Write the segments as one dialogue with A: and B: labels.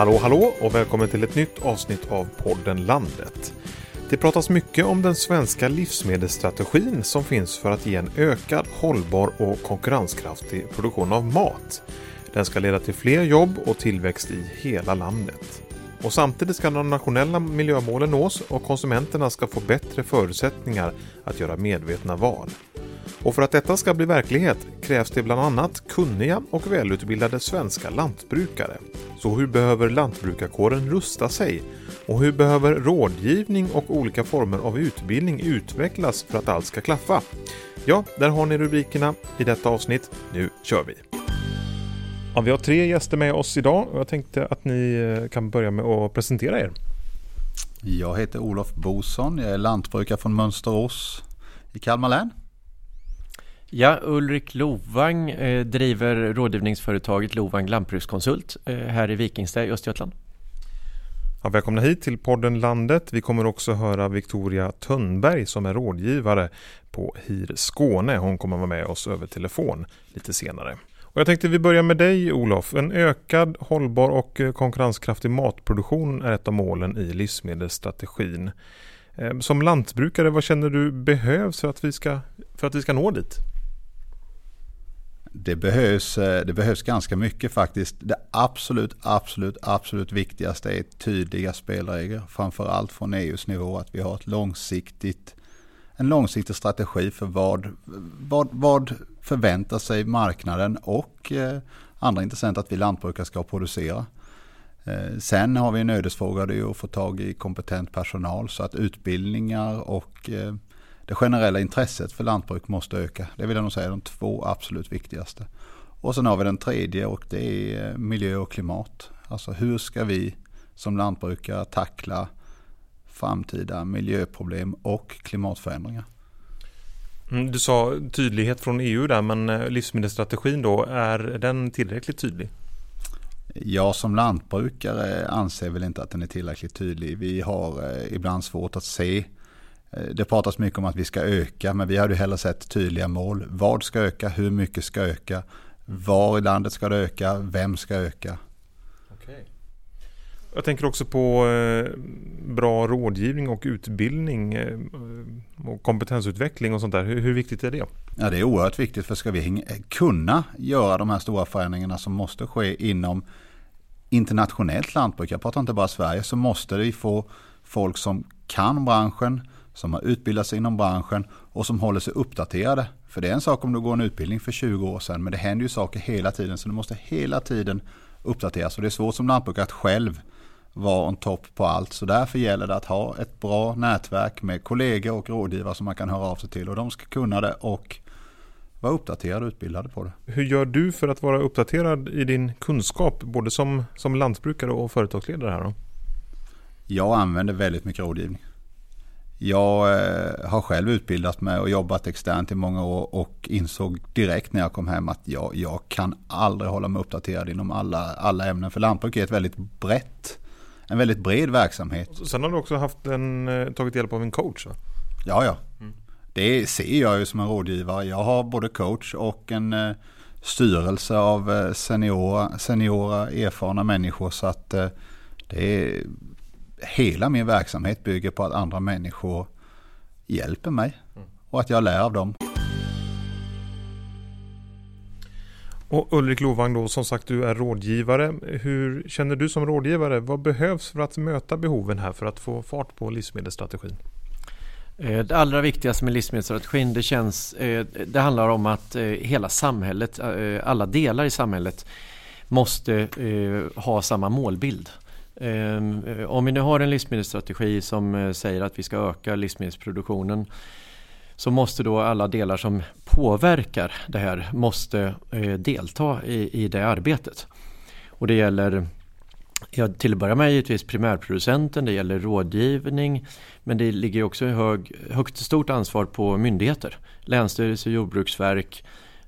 A: Hallå hallå och välkommen till ett nytt avsnitt av podden Landet. Det pratas mycket om den svenska livsmedelsstrategin som finns för att ge en ökad, hållbar och konkurrenskraftig produktion av mat. Den ska leda till fler jobb och tillväxt i hela landet. Och samtidigt ska de nationella miljömålen nås och konsumenterna ska få bättre förutsättningar att göra medvetna val. Och för att detta ska bli verklighet krävs det bland annat kunniga och välutbildade svenska lantbrukare. Så hur behöver lantbrukarkåren rusta sig? Och hur behöver rådgivning och olika former av utbildning utvecklas för att allt ska klaffa? Ja, där har ni rubrikerna i detta avsnitt. Nu kör vi! Ja, vi har tre gäster med oss idag och jag tänkte att ni eh, kan börja med att presentera er.
B: Jag heter Olof Boson, jag är lantbrukare från Mönsterås i Kalmar län.
C: Ja, Ulrik Lovang eh, driver rådgivningsföretaget Lovang Lantbrukskonsult eh, här i Vikingstad i Östergötland.
A: Ja, välkomna hit till podden Landet. Vi kommer också höra Victoria Tönnberg som är rådgivare på HIR Skåne. Hon kommer vara med oss över telefon lite senare. Och jag tänkte vi börjar med dig Olof. En ökad, hållbar och eh, konkurrenskraftig matproduktion är ett av målen i livsmedelsstrategin. Eh, som lantbrukare, vad känner du behövs för att vi ska, för att vi ska nå dit?
B: Det behövs, eh, det behövs ganska mycket faktiskt. Det absolut, absolut, absolut viktigaste är tydliga spelregler. Framförallt från EUs nivå att vi har ett långsiktigt, en långsiktig strategi för vad, vad, vad förväntar sig marknaden och eh, andra intressenter att vi lantbrukare ska producera. Eh, sen har vi en ödesfråga, det är att få tag i kompetent personal så att utbildningar och det generella intresset för lantbruk måste öka. Det vill jag nog säga är de två absolut viktigaste. Och sen har vi den tredje och det är miljö och klimat. Alltså hur ska vi som lantbrukare tackla framtida miljöproblem och klimatförändringar?
A: Mm, du sa tydlighet från EU där, men eh, livsmedelsstrategin då, är den tillräckligt tydlig?
B: Jag som lantbrukare anser väl inte att den är tillräckligt tydlig. Vi har eh, ibland svårt att se Eh, det pratas mycket om att vi ska öka, men vi hade hellre sett tydliga mål. Vad ska öka? Hur mycket ska öka? Var i landet ska det öka? Vem ska öka? Okay.
A: Jag tänker också på eh, bra rådgivning och utbildning eh, och kompetensutveckling och sånt där. Hur, viktigt är det?
B: Ja, det är oerhört viktigt för ska vi kunna göra de här stora förändringarna som måste ske inom internationellt lantbruk, jag pratar inte bara Sverige, så måste vi få folk som kan branschen, som har utbildat sig inom branschen och som håller sig uppdaterade. För det är en sak om du går en utbildning för 20 år sedan men det händer ju saker hela tiden så du måste hela tiden uppdateras och det är svårt som lantbrukare att själv vara on top på allt. Så därför gäller det att ha ett bra nätverk med kollegor och rådgivare som man kan höra av sig till och de ska kunna det och vara uppdaterade och utbildade på det.
A: Hur gör du för att vara uppdaterad i din kunskap både som, som lantbrukare och företagsledare här då?
B: Jag använder väldigt mycket rådgivning. Jag eh, har själv utbildat mig och jobbat externt i många år och insåg direkt när jag kom hem att jag, jag kan aldrig hålla mig uppdaterad inom alla, alla ämnen. För lantbruk är ett väldigt brett, en väldigt bred verksamhet.
A: Sen har du också haft en, eh, tagit hjälp av en coach va?
B: Ja, ja. Mm. Det ser jag ju som en rådgivare. Jag har både coach och en eh, styrelse av seniora, seniora erfarna människor. Så att det är hela min verksamhet bygger på att andra människor hjälper mig och att jag lär av dem.
A: Och Ulrik Lovang då, som sagt du är rådgivare. Hur känner du som rådgivare? Vad behövs för att möta behoven här för att få fart på livsmedelsstrategin?
C: Eh, det allra viktigaste med livsmedelsstrategin det känns, eh, det handlar om att eh, hela samhället, alla delar i samhället måste ha samma målbild. Ehm, eh, om vi nu har en livsmedelsstrategi som eh, säger att vi ska öka livsmedelsproduktionen så måste då alla delar som påverkar det här måste eh, delta i, i det arbetet. Och det gäller Ja, till att börja med givetvis primärproducenten, det gäller rådgivning men det ligger också hög, högt stort ansvar på myndigheter, länsstyrelse, jordbruksverk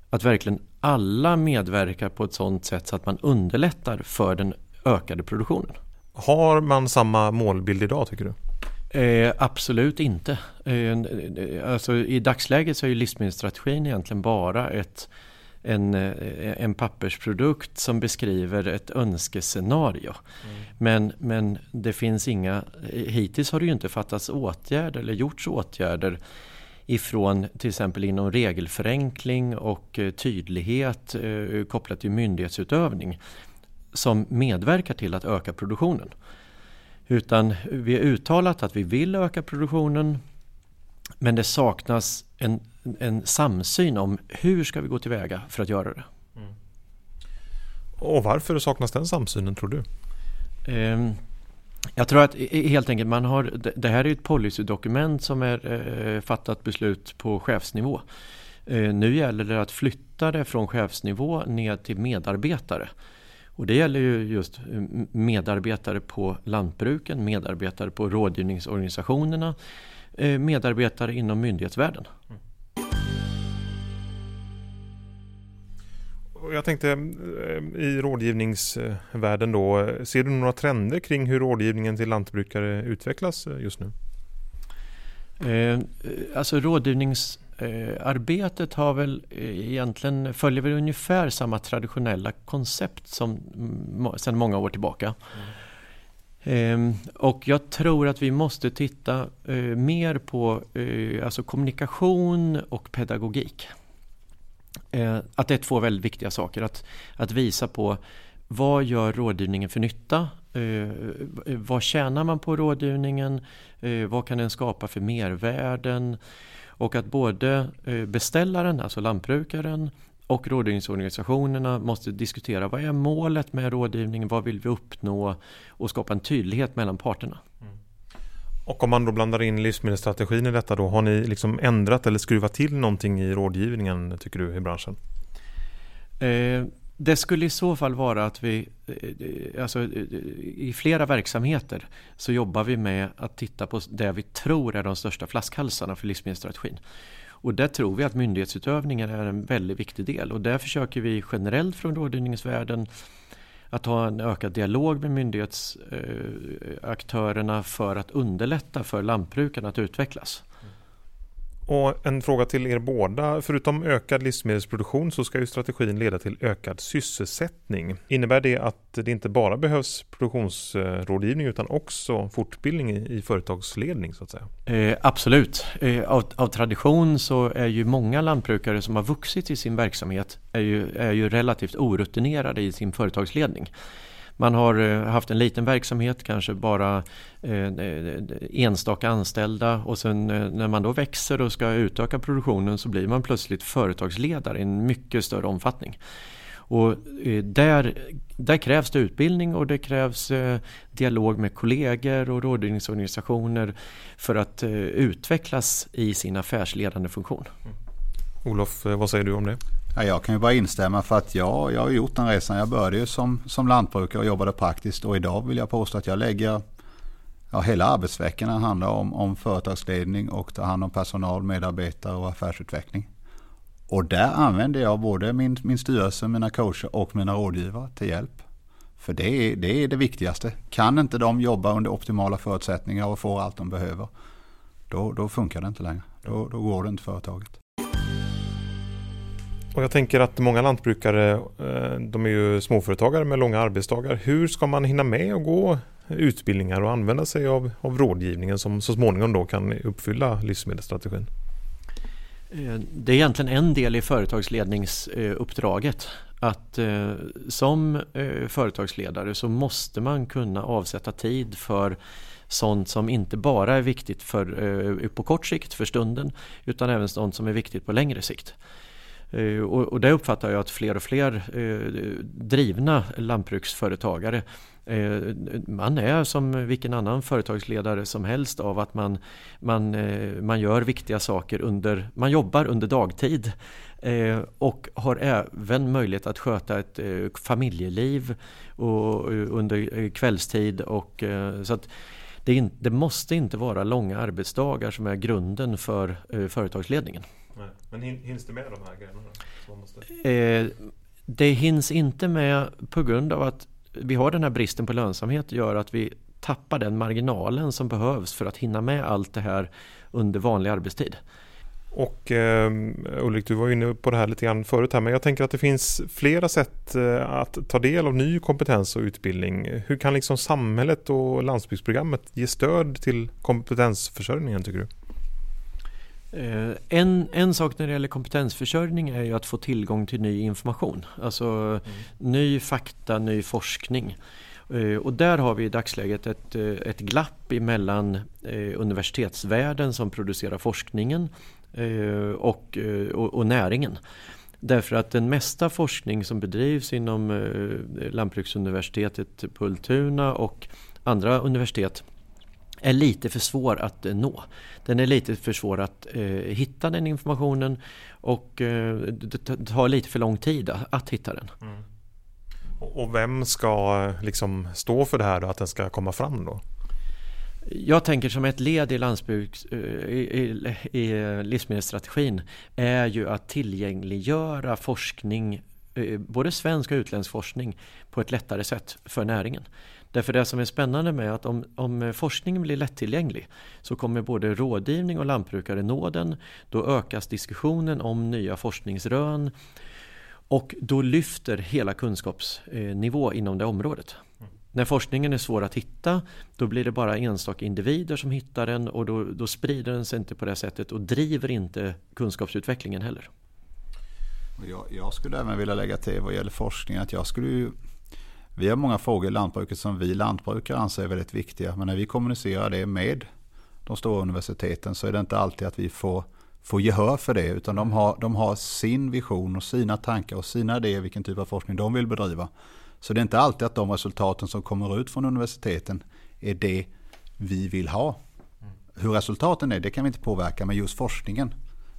C: att verkligen alla medverkar på ett sådant sätt så att man underlättar för den ökade produktionen.
A: Har man samma målbild idag tycker du?
C: Eh, absolut inte. Eh, alltså, I dagsläget så är ju livsmedelsstrategin egentligen bara ett, en, en pappersprodukt som beskriver ett önskescenario. Mm. Men, men det finns inga, hittills har det ju inte fattats åtgärder eller gjorts åtgärder ifrån till exempel inom regelförenkling och tydlighet kopplat till myndighetsutövning som medverkar till att öka produktionen. Utan vi har uttalat att vi vill öka produktionen men det saknas en, en samsyn om hur ska vi gå tillväga för att göra det. Mm.
A: Och varför saknas den samsynen tror du?
C: Eh, jag tror att helt enkelt man har, det här är ett policydokument som är eh, fattat beslut på chefsnivå. Eh, nu gäller det att flytta det från chefsnivå ner till medarbetare. Och det gäller ju just eh, medarbetare på lantbruken, medarbetare på rådgivningsorganisationerna, eh, medarbetare inom myndighetsvärlden. Mm.
A: Jag tänkte eh, i rådgivningsvärlden då, ser du några trender kring hur rådgivningen till lantbrukare utvecklas just nu?
C: Alltså rådgivnings Eh, arbetet har väl eh, egentligen följer väl ungefär samma traditionella koncept som sedan många år tillbaka. Mm. Eh, och jag tror att vi måste titta eh, mer på eh, alltså kommunikation och pedagogik. Eh, att det är två väldigt viktiga saker. Att, att visa på vad gör rådgivningen för nytta? vad tjänar man på rådgivningen? vad kan den skapa för mervärden? Och att både eh, beställaren, alltså lantbrukaren och rådgivningsorganisationerna måste diskutera vad är målet med rådgivningen, vad vill vi uppnå och skapa en tydlighet mellan parterna. Mm.
A: Och om man då blandar in livsmedelsstrategin i detta då, har ni liksom ändrat eller skruvat till någonting i rådgivningen tycker du i branschen?
C: Eh, det skulle i så fall vara att vi, eh, alltså eh, i flera verksamheter så jobbar vi med att titta på det vi tror är de största flaskhalsarna för livsmedelsstrategin. Och där tror vi att myndighetsutövningen är en väldigt viktig del och där försöker vi generellt från rådgivningsvärlden att ha en ökad dialog med myndighetsaktörerna för att underlätta för lantbrukarna att utvecklas.
A: Och en fråga till er båda. Förutom ökad livsmedelsproduktion så ska ju strategin leda till ökad sysselsättning. Innebär det att det inte bara behövs produktionsrådgivning utan också fortbildning i, företagsledning så att säga?
C: Eh, absolut. Eh, av, av, tradition så är ju många lantbrukare som har vuxit i sin verksamhet är ju, är ju relativt orutinerade i sin företagsledning. Man har eh, haft en liten verksamhet, kanske bara eh, enstaka anställda och sen eh, när man då växer och ska utöka produktionen så blir man plötsligt företagsledare i en mycket större omfattning. Och där, där krävs det utbildning och det krävs dialog med kollegor och rådgivningsorganisationer för att utvecklas i sin affärsledande funktion. Mm.
A: Olof, vad säger du om det?
B: Ja, jag kan ju bara instämma för att ja, jag har gjort den resan. Jag började ju som, som lantbrukare och jobbade praktiskt och idag vill jag påstå att jag lägger ja, hela arbetsveckorna handlar om, om företagsledning och ta hand om personal, medarbetare och affärsutveckling. Och där använder jag både min, min styrelse, mina coacher och mina rådgivare till hjälp. För det är, det är det viktigaste. Kan inte de jobba under optimala förutsättningar och få allt de behöver, då, då funkar det inte längre. Då, då går det inte företaget.
A: Och jag tänker att många lantbrukare, eh, de är ju småföretagare med långa arbetsdagar. Hur ska man hinna med att gå utbildningar och använda sig av, av rådgivningen som så småningom då kan uppfylla livsmedelsstrategin?
C: Eh, det är egentligen en del i företagsledningsuppdraget. Att eh, som företagsledare så måste man kunna avsätta tid för sånt som inte bara är viktigt för, på kort sikt för stunden utan även sånt som är viktigt på längre sikt. Eh, och, och det uppfattar jag att fler och fler eh, drivna lantbruksföretagare eh, man är som vilken annan företagsledare som helst av att man, man, man gör viktiga saker under, man jobbar under dagtid och har även möjlighet att sköta ett familjeliv och, under kvällstid. Och, så att det, det måste inte vara långa arbetsdagar som är grunden för företagsledningen.
A: Nej. Men hinns det med de här grejerna?
C: Måste... Eh, det hinns inte med på grund av att vi har den här bristen på lönsamhet gör att vi tappar den marginalen som behövs för att hinna med allt det här under vanlig arbetstid.
A: Och eh, Ulrik, du var inne på det här lite grann förut här, men jag tänker att det finns flera sätt eh, att ta del av ny kompetens och utbildning. Hur kan liksom samhället och landsbygdsprogrammet ge stöd till kompetensförsörjningen tycker du?
C: Eh, en, en sak när det gäller kompetensförsörjning är ju att få tillgång till ny information. Alltså mm. ny fakta, ny forskning. Eh, och där har vi i dagsläget ett, ett glapp emellan universitetsvärlden som producerar forskningen Eh, och, eh, och, och näringen. Därför att den mesta forskning som bedrivs inom eh, Lantbruksuniversitetet på Ultuna och andra universitet är lite för svår att nå. Den är lite för svår att eh, hitta den informationen och eh, det tar lite för lång tid att hitta den. Mm.
A: Och vem ska liksom stå för det här då, att den ska komma fram då?
C: Jag tänker som ett led i, landsbygds, eh, i, i, livsmedelsstrategin är ju att tillgängliggöra forskning, eh, Eh, både svensk och utländsk forskning, på ett lättare sätt för näringen. Därför det som är spännande med att om, om forskningen blir lättillgänglig så kommer både rådgivning och lantbrukare nå den. Då ökas diskussionen om nya forskningsrön och då lyfter hela kunskapsnivå inom det området. När forskningen är svår att hitta då blir det bara enstaka individer som hittar den och då, då sprider den sig inte på det sättet och driver inte kunskapsutvecklingen heller.
B: Jag, jag, skulle även vilja lägga till vad gäller forskning att jag skulle ju Vi har många frågor i lantbruket som vi lantbrukare anser är väldigt viktiga men när vi kommunicerar det med de stora universiteten så är det inte alltid att vi får, får gehör för det utan de har, de har sin vision och sina tankar och sina idéer vilken typ av forskning de vill bedriva. Så det är inte alltid att de resultaten som kommer ut från universiteten är det vi vill ha. Hur resultaten är, det kan vi inte påverka, men just forskningen.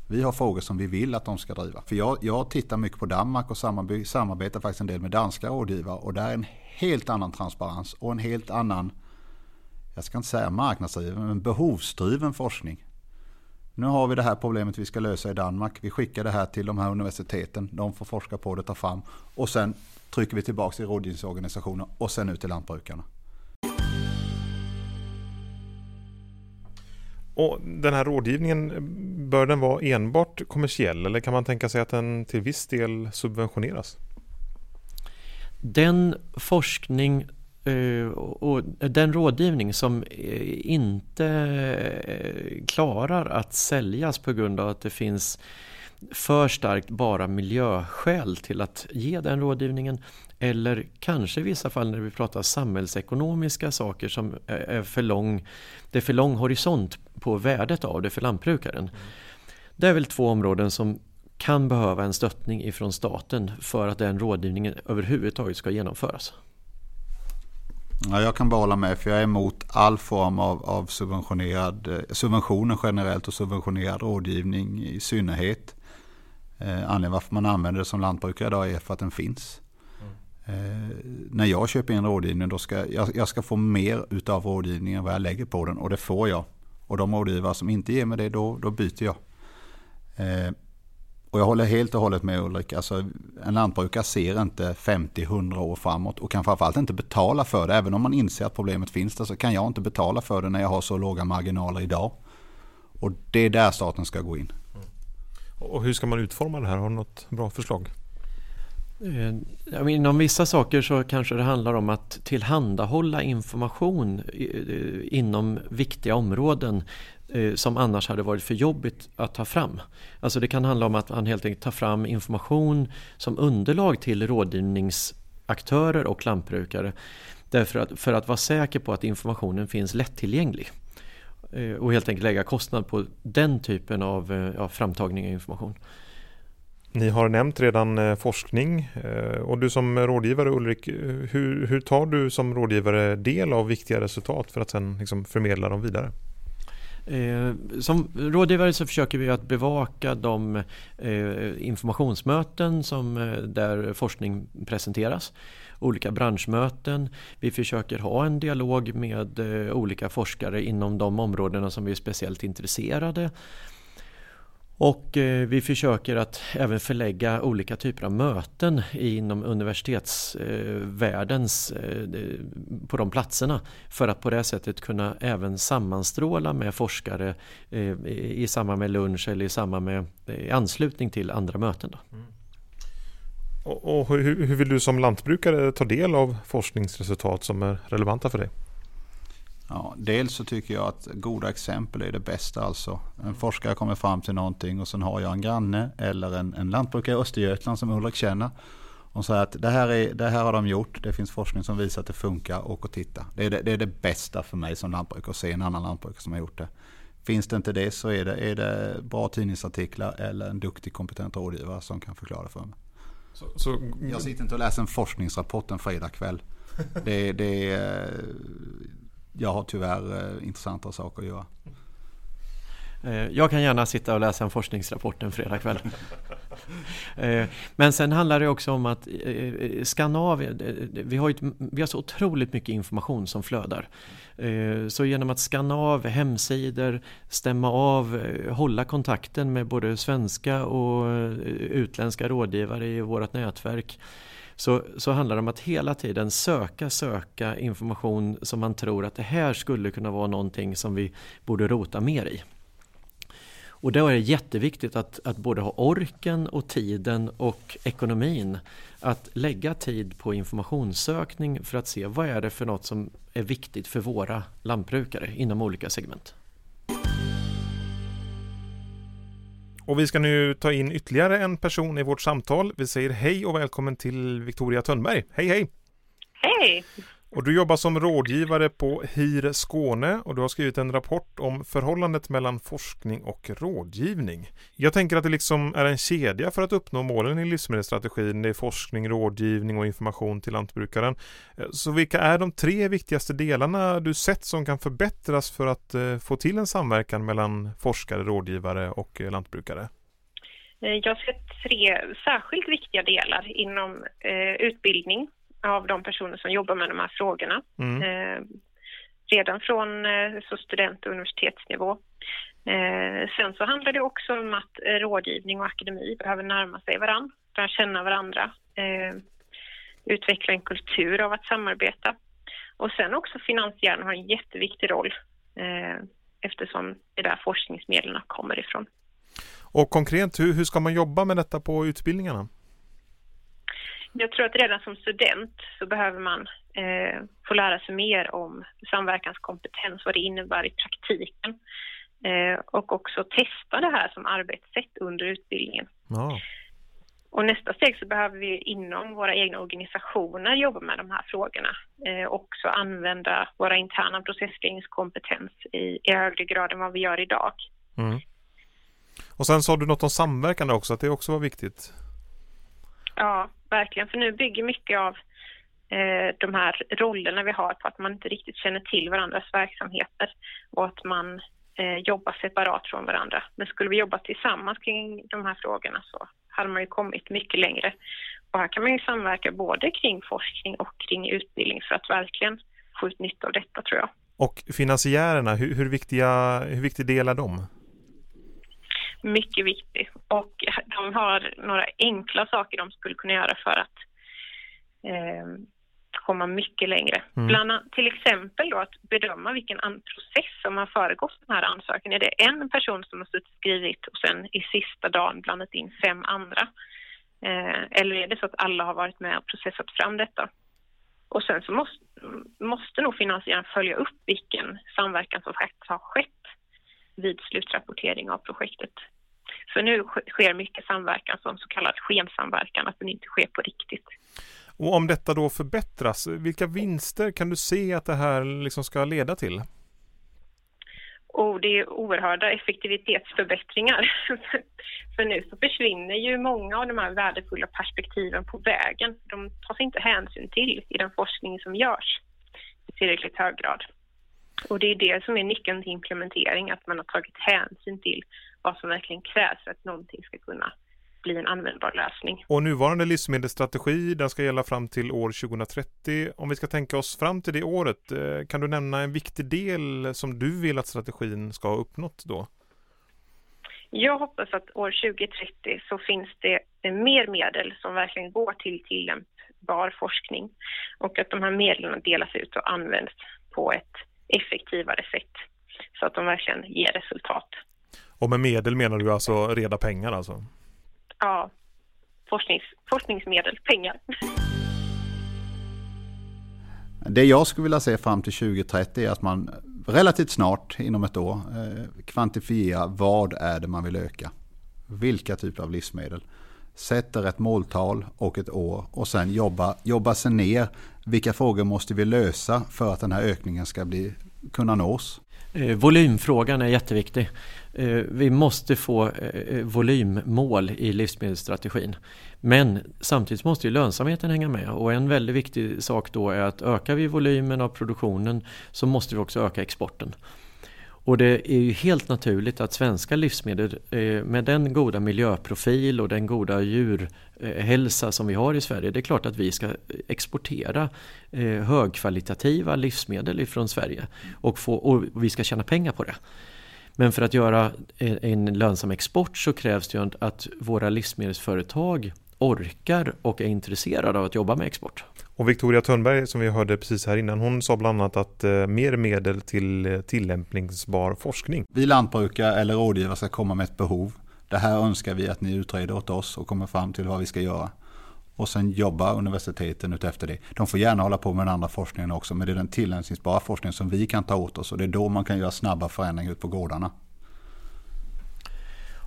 B: Vi har frågor som vi vill att de ska driva. För jag, jag tittar mycket på Danmark och samarbetar faktiskt en del med danska rådgivare. Och där är en helt annan transparens och en helt annan, jag ska inte säga marknadsdriven, men behovsdriven forskning. Nu har vi det här problemet vi ska lösa i Danmark. Vi skickar det här till de här universiteten. De får forska på det, ta fram. Och sen trycker vi tillbaka i rådgivningsorganisationen och sen ut till lantbrukarna.
A: Och den här rådgivningen, bör den vara enbart kommersiell eller kan man tänka sig att den till viss del subventioneras?
C: Den forskning eh, och den rådgivning som eh, inte eh, klarar att säljas på grund av att det finns för starkt bara miljöskäl till att ge den rådgivningen. Eller kanske i vissa fall när vi pratar samhällsekonomiska saker som är för lång, det är för lång horisont på värdet av det för lantbrukaren. Mm. Det är väl två områden som kan behöva en stöttning ifrån staten för att den rådgivningen överhuvudtaget ska genomföras.
B: Ja, jag kan bara hålla med för jag är emot all form av, av subventionerad, eh, subventioner generellt och subventionerad rådgivning i synnerhet. Eh, anledningen varför man använder det som lantbrukare idag är för att den finns. Eh, när jag köper in rådgivning då ska jag, jag ska få mer utav rådgivningen än vad jag lägger på den och det får jag. Och de rådgivare som inte ger mig det då, då byter jag. Eh, och jag håller helt och hållet med Ulrik. Alltså, en lantbrukare ser inte 50-100 år framåt och kan framförallt inte betala för det. Även om man inser att problemet finns där så kan jag inte betala för det när jag har så låga marginaler idag. Och det är där staten ska gå in. Mm.
A: Och hur ska man utforma det här? Har du något bra förslag?
C: Eh, inom vissa saker så kanske det handlar om att tillhandahålla information eh, inom viktiga områden eh, som annars hade varit för jobbigt att ta fram. Alltså det kan handla om att man helt enkelt tar fram information som underlag till rådgivningsaktörer och lantbrukare. Därför att, för att vara säker på att informationen finns lättillgänglig. Och helt enkelt lägga kostnad på den typen av ja, framtagning av information.
A: Ni har nämnt redan eh, forskning eh, och du som rådgivare Ulrik, eh, hur, hur tar du som rådgivare del av viktiga resultat för att sen liksom förmedla dem vidare?
C: Som rådgivare så försöker vi att bevaka de informationsmöten som där forskning presenteras olika branschmöten. Vi försöker ha en dialog med olika forskare inom de områdena som vi är speciellt intresserade. Och eh, vi försöker att även förlägga olika typer av möten inom universitetsvärldens eh, eh, på de platserna för att på det sättet kunna även sammanstråla med forskare i samband med lunch eller i samband med i anslutning till andra möten. Då. Mm.
A: Och, och hur, hur vill du som lantbrukare ta del av forskningsresultat som är relevanta för dig?
B: Ja, dels så tycker jag att goda exempel är det bästa. Alltså. En forskare kommer fram till någonting och sen har jag en granne eller en, en lantbrukare i Östergötland som Ulrik känner. Och säger att det här, är, det här har de gjort, det finns forskning som visar att det funkar, åk och titta. Det är det, det är det bästa för mig som lantbrukare att se en annan lantbrukare som har gjort det. Finns det inte det så är det, är det bra tidningsartiklar eller en duktig kompetent rådgivare som kan förklara det för mig. Så, så... Jag sitter inte och läser en forskningsrapport en fredag kväll. Det, det, jag har tyvärr eh, saker att göra.
C: Eh, jag kan gärna sitta och läsa en forskningsrapport en fredagkväll. Eh, men sen handlar det också om att eh, Skandinavien, vi har, ett, vi har så otroligt mycket information som flödar. Så genom att skanna av hemsidor, stämma av, hålla kontakten med både svenska och utländska rådgivare i vårt nätverk så, så handlar det om att hela tiden söka, söka information som man tror att det här skulle kunna vara någonting som vi borde rota mer i. Och då är det jätteviktigt att, att både ha orken och tiden och ekonomin att lägga tid på informationssökning för att se vad är det för något som är viktigt för våra lantbrukare inom olika segment.
A: Och vi ska nu ta in ytterligare en person i vårt samtal. Vi säger hej och välkommen till Victoria Tönnberg. Hej hej!
D: Hej!
A: Och du jobbar som rådgivare på HIR Skåne och du har skrivit en rapport om förhållandet mellan forskning och rådgivning. Jag tänker att det liksom är en kedja för att uppnå målen i livsmedelsstrategin. Det är forskning, rådgivning och information till lantbrukaren. Eh, så vilka är de tre viktigaste delarna du sett som kan förbättras för att eh, få till en samverkan mellan forskare, rådgivare och eh, lantbrukare?
D: Jag har sett tre särskilt viktiga delar inom utbildning av de personer som jobbar med de här frågorna. Mm. Eh, redan från eh, så student och universitetsnivå. Eh, sen så handlar det också om att eh, rådgivning och akademi behöver närma sig varandra, lära känna varandra, eh, utveckla en kultur av att samarbeta. Och sen också finansiärerna har en jätteviktig roll eftersom det är där forskningsmedlen kommer ifrån.
A: Och konkret, hur, hur ska man jobba med detta på utbildningarna?
D: Jag tror att redan som student så behöver man eh, få lära sig mer om samverkanskompetens, vad det innebär i praktiken. Eh, och också testa det här som arbetssätt under utbildningen. Ja. Och nästa steg så behöver vi inom våra egna organisationer jobba med de här frågorna. Eh, också använda våra interna processledningskompetens i, i högre grad än vad vi gör idag. Mm.
A: Och sen sa du något om samverkan också, att det också var viktigt.
D: Ja, verkligen. För nu bygger mycket av eh, de här rollerna vi har på att man inte riktigt känner till varandras verksamheter och att man eh, jobbar separat från varandra. Men skulle vi jobba tillsammans kring de här frågorna så hade man ju kommit mycket längre. Och här kan man ju samverka både kring forskning och kring utbildning för att verkligen få ut nytta av detta tror jag.
A: Och finansiärerna, hur, hur, viktiga, hur viktig del är de?
D: Mycket viktig. Och de har några enkla saker de skulle kunna göra för att eh, komma mycket längre. Mm. Bland till exempel då att bedöma vilken process som har föregått den här ansökan. Är det en person som har suttit och skrivit och sen i sista dagen blandat in fem andra? Eh, eller är det så att alla har varit med och processat fram detta? Och sen så måste, måste nog finansiären följa upp vilken samverkan som faktiskt har skett vid slutrapportering av projektet. För nu sker mycket samverkan som så kallad skensamverkan, att den inte sker på riktigt.
A: Och om detta då förbättras, vilka vinster kan du se att det här liksom ska leda till?
D: Och det är oerhörda effektivitetsförbättringar. För nu så försvinner ju många av de här värdefulla perspektiven på vägen. De tas inte hänsyn till i den forskning som görs i tillräckligt hög grad. Och det är det som är nyckeln till implementering, att man har tagit hänsyn till vad som verkligen krävs för att någonting ska kunna bli en användbar lösning.
A: Och nuvarande livsmedelsstrategi, den ska gälla fram till år 2030. Om vi ska tänka oss fram till det året, eh, kan du nämna en viktig del som du vill att strategin ska ha uppnått då?
D: Jag hoppas att år 2030 så finns det mer medel som verkligen går till tillämpbar forskning och att de här medlen delas ut och används på ett effektivare sätt så att de verkligen ger resultat.
A: Och med medel menar du alltså reda pengar alltså?
D: Ja, forsknings, forskningsmedel, pengar.
B: Det jag skulle vilja se fram till 2030 är att man relativt snart, inom ett år, eh, kvantifierar vad är det man vill öka. Vilka typer av livsmedel. Sätter ett måltal och ett år och sen jobba, jobba sig ner. Vilka frågor måste vi lösa för att den här ökningen ska bli, kunna nås?
C: Eh, volymfrågan är jätteviktig. Eh, vi måste få eh, eh, volymmål i livsmedelsstrategin. Men samtidigt måste ju lönsamheten hänga med och en väldigt viktig sak då är att ökar vi volymen av produktionen så måste vi också öka exporten. Och det är ju helt naturligt att svenska livsmedel med den goda miljöprofil och den goda djurhälsa som vi har i Sverige. Det är klart att vi ska exportera högkvalitativa livsmedel ifrån Sverige och, få, och vi ska tjäna pengar på det. Men för att göra en lönsam export så krävs det ju att våra livsmedelsföretag orkar och är intresserade av att jobba med export.
A: Och Victoria Törnberg som vi hörde precis här innan, hon sa bland annat att eh, mer medel till eh, tillämpningsbar forskning.
B: Vi lantbrukare eller rådgivare ska komma med ett behov. Det här önskar vi att ni utreder åt oss och kommer fram till vad vi ska göra. Och sen jobbar universiteten utefter det. De får gärna hålla på med den andra forskningen också, men det är den tillämpningsbara forskningen som vi kan ta åt oss och det är då man kan göra snabba förändringar ut på gårdarna.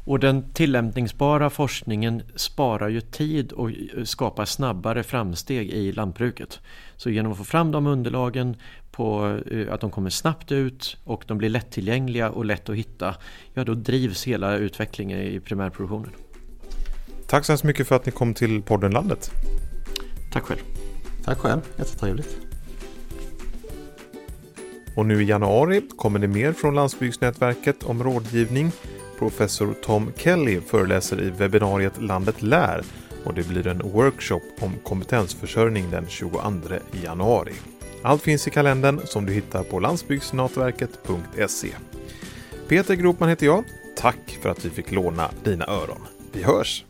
C: Och den tillämpningsbara forskningen sparar ju tid och skapar snabbare framsteg i lantbruket. Så genom att få fram de underlagen på eh, att de kommer snabbt ut och de blir lättillgängliga och lätt att hitta, ja då drivs hela utvecklingen i primärproduktionen.
A: Tack så hemskt mycket för att ni kom till podden Landet.
C: Tack själv.
B: Tack själv, jättetrevligt.
A: Och nu i januari kommer det mer från Landsbygdsnätverket om rådgivning Professor Tom Kelly föreläser i webbinariet Landet lär och det blir en workshop om kompetensförsörjning den 22 januari. Allt finns i kalendern som du hittar på landsbygdsnätverket.se. Peter Gropman heter jag. Tack för att vi fick låna dina öron. Vi hörs!